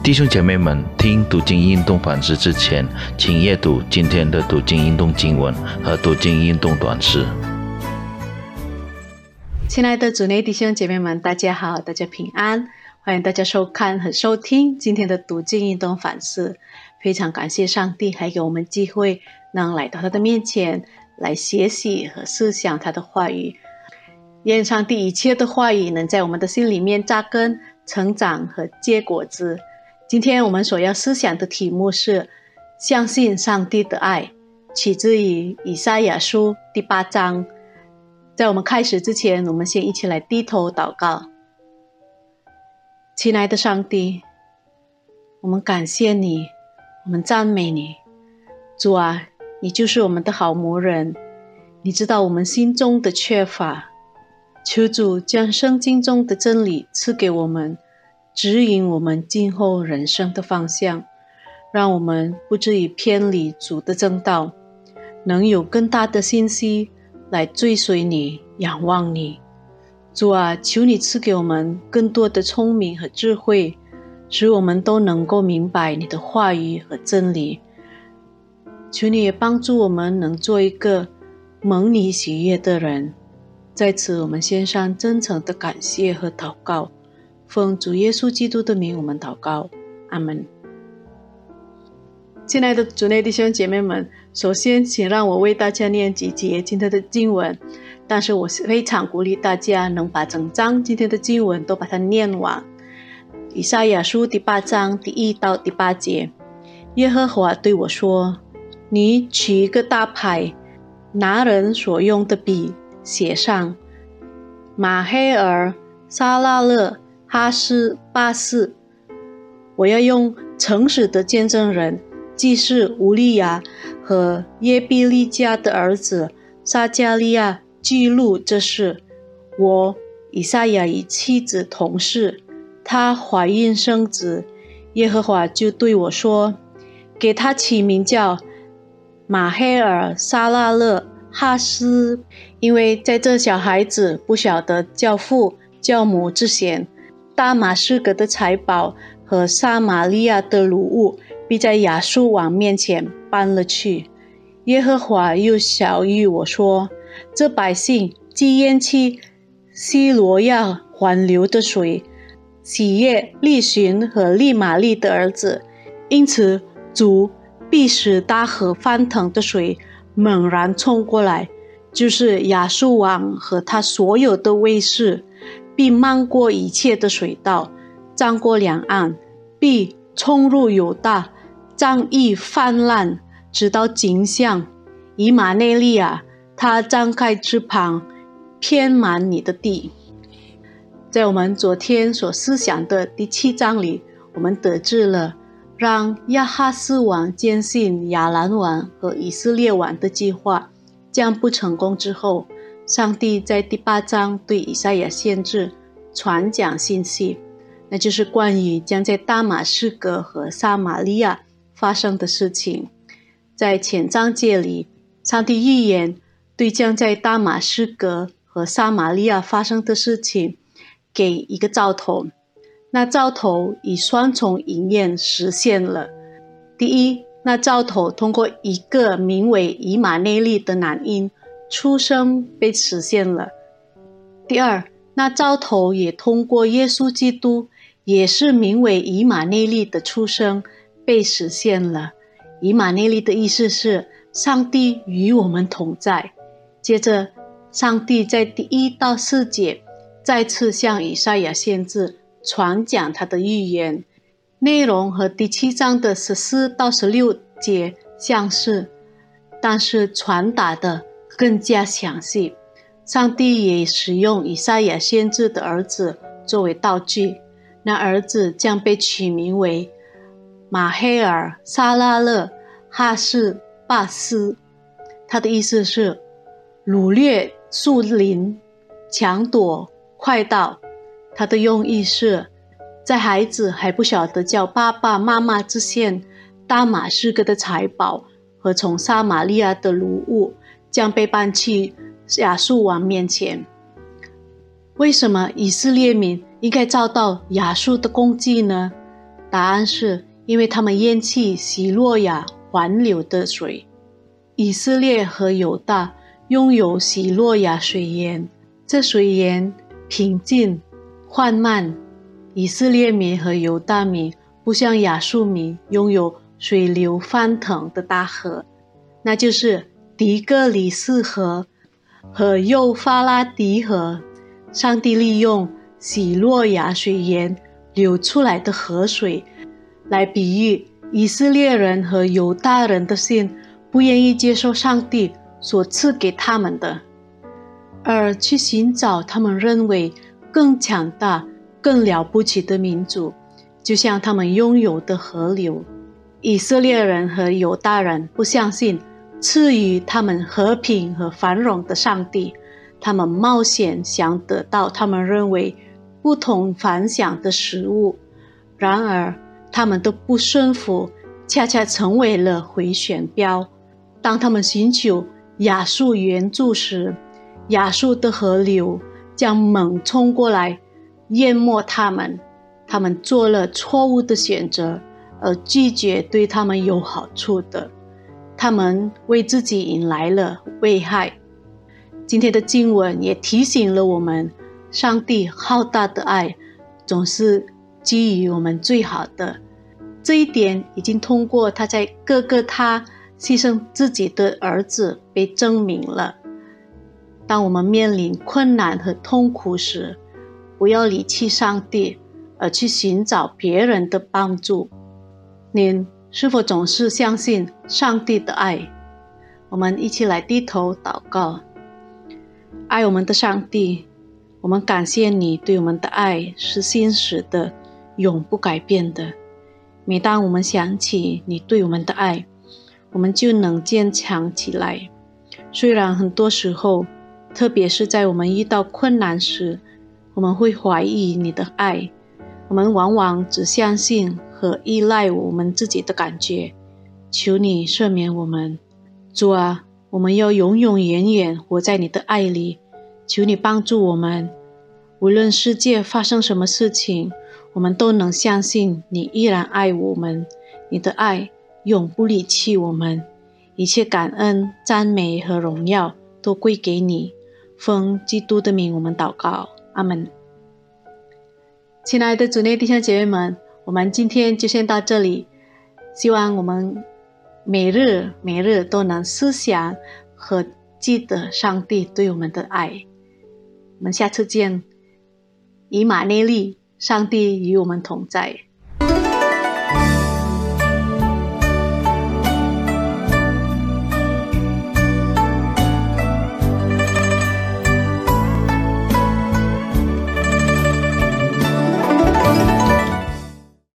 弟兄姐妹们，听读经运动反思之前，请阅读今天的读经运动经文和读经运动短诗。亲爱的主内弟兄姐妹们，大家好，大家平安，欢迎大家收看和收听今天的读经运动反思。非常感谢上帝，还给我们机会能来到他的面前来学习和思想他的话语。愿上帝一切的话语能在我们的心里面扎根、成长和结果子。今天我们所要思想的题目是相信上帝的爱，取自于以赛亚书第八章。在我们开始之前，我们先一起来低头祷告。亲爱的上帝，我们感谢你，我们赞美你，主啊，你就是我们的好牧人，你知道我们心中的缺乏，求主将圣经中的真理赐给我们。指引我们今后人生的方向，让我们不至于偏离主的正道，能有更大的信息来追随你、仰望你。主啊，求你赐给我们更多的聪明和智慧，使我们都能够明白你的话语和真理。求你也帮助我们能做一个蒙你喜悦的人。在此，我们献上真诚的感谢和祷告。奉主耶稣基督的名，我们祷告，阿门。亲爱的主内弟兄姐妹们，首先，请让我为大家念几节今天的经文。但是，我是非常鼓励大家能把整章今天的经文都把它念完。以赛亚书第八章第一到第八节，耶和华对我说：“你取一个大牌，拿人所用的笔，写上马黑尔沙拉勒。”哈斯巴斯，我要用诚实的见证人，既是乌利亚和耶比利家的儿子撒加利亚记录这事。我以赛亚与妻子同事，她怀孕生子，耶和华就对我说：“给他起名叫马黑尔沙拉勒哈斯，因为在这小孩子不晓得教父教母之前。”大马士革的财宝和撒玛利亚的掳物，必在亚述王面前搬了去。耶和华又小谕我说：“这百姓既咽气西罗亚环流的水，喜悦利寻和利玛利的儿子，因此主必使大河翻腾的水猛然冲过来，就是亚述王和他所有的卫士。”必漫过一切的水道，涨过两岸，必冲入犹大，仗义泛滥，直到景象。以马内利亚，他张开翅膀，遍满你的地。在我们昨天所思想的第七章里，我们得知了让亚哈斯王坚信亚兰王和以色列王的计划将不成功之后。上帝在第八章对以赛亚先知传讲信息，那就是关于将在大马士革和撒玛利亚发生的事情。在前章节里，上帝预言对将在大马士革和撒玛利亚发生的事情给一个兆头，那兆头以双重应验实现了。第一，那兆头通过一个名为以马内利的男婴。出生被实现了。第二，那兆头也通过耶稣基督，也是名为以马内利的出生被实现了。以马内利的意思是上帝与我们同在。接着，上帝在第一到四节再次向以赛亚先知传讲他的预言，内容和第七章的十四到十六节相似，但是传达的。更加详细，上帝也使用以赛亚先知的儿子作为道具。那儿子将被取名为马黑尔沙拉勒哈斯巴斯，他的意思是掳掠树林、抢夺快道。他的用意是，在孩子还不晓得叫爸爸妈妈之前，大马士革的财宝和从撒玛利亚的掳物。将被搬去亚述王面前。为什么以色列民应该遭到亚述的攻击呢？答案是因为他们厌弃希洛亚环流的水。以色列和犹大拥有希洛亚水源，这水源平静缓慢。以色列民和犹大民不像亚述民拥有水流翻腾的大河，那就是迪格里斯河和幼发拉底河。上帝利用喜洛亚水源流出来的河水，来比喻以色列人和犹大人的心不愿意接受上帝所赐给他们的，而去寻找他们认为更强大、更了不起的民族，就像他们拥有的河流。以色列人和犹大人不相信赐予他们和平和繁荣的上帝。他们冒险想得到他们认为不同凡响的食物，然而他们都不顺服，恰恰成为了回旋镖。当他们寻求亚述援助时，亚述的河流将猛冲过来，淹没他们。他们做了错误的选择，而拒绝对他们有好处的。他们为自己引来了危害。今天的经文也提醒了我们，上帝浩大的爱总是给予我们最好的。这一点已经通过他在各个他牺牲自己的儿子被证明了。当我们面临困难和痛苦时，不要离弃上帝，而去寻找别人的帮助。您是否总是相信上帝的爱？我们一起来低头祷告。爱我们的上帝，我们感谢你对我们的爱是真实的、永不改变的。每当我们想起你对我们的爱，我们就能坚强起来。虽然很多时候，特别是在我们遇到困难时，我们会怀疑你的爱，我们往往只相信和依赖我们自己的感觉。求你赦免我们，主啊。我们要永永远远活在你的爱里，求你帮助我们。无论世界发生什么事情，我们都能相信你依然爱我们。你的爱永不离弃我们。一切感恩、赞美和荣耀都归给你。奉基督的名，我们祷告，阿门。亲爱的主内弟兄姐妹们，我们今天就先到这里。希望我们。每日每日都能思想和记得上帝对我们的爱。我们下次见，以马内利，上帝与我们同在。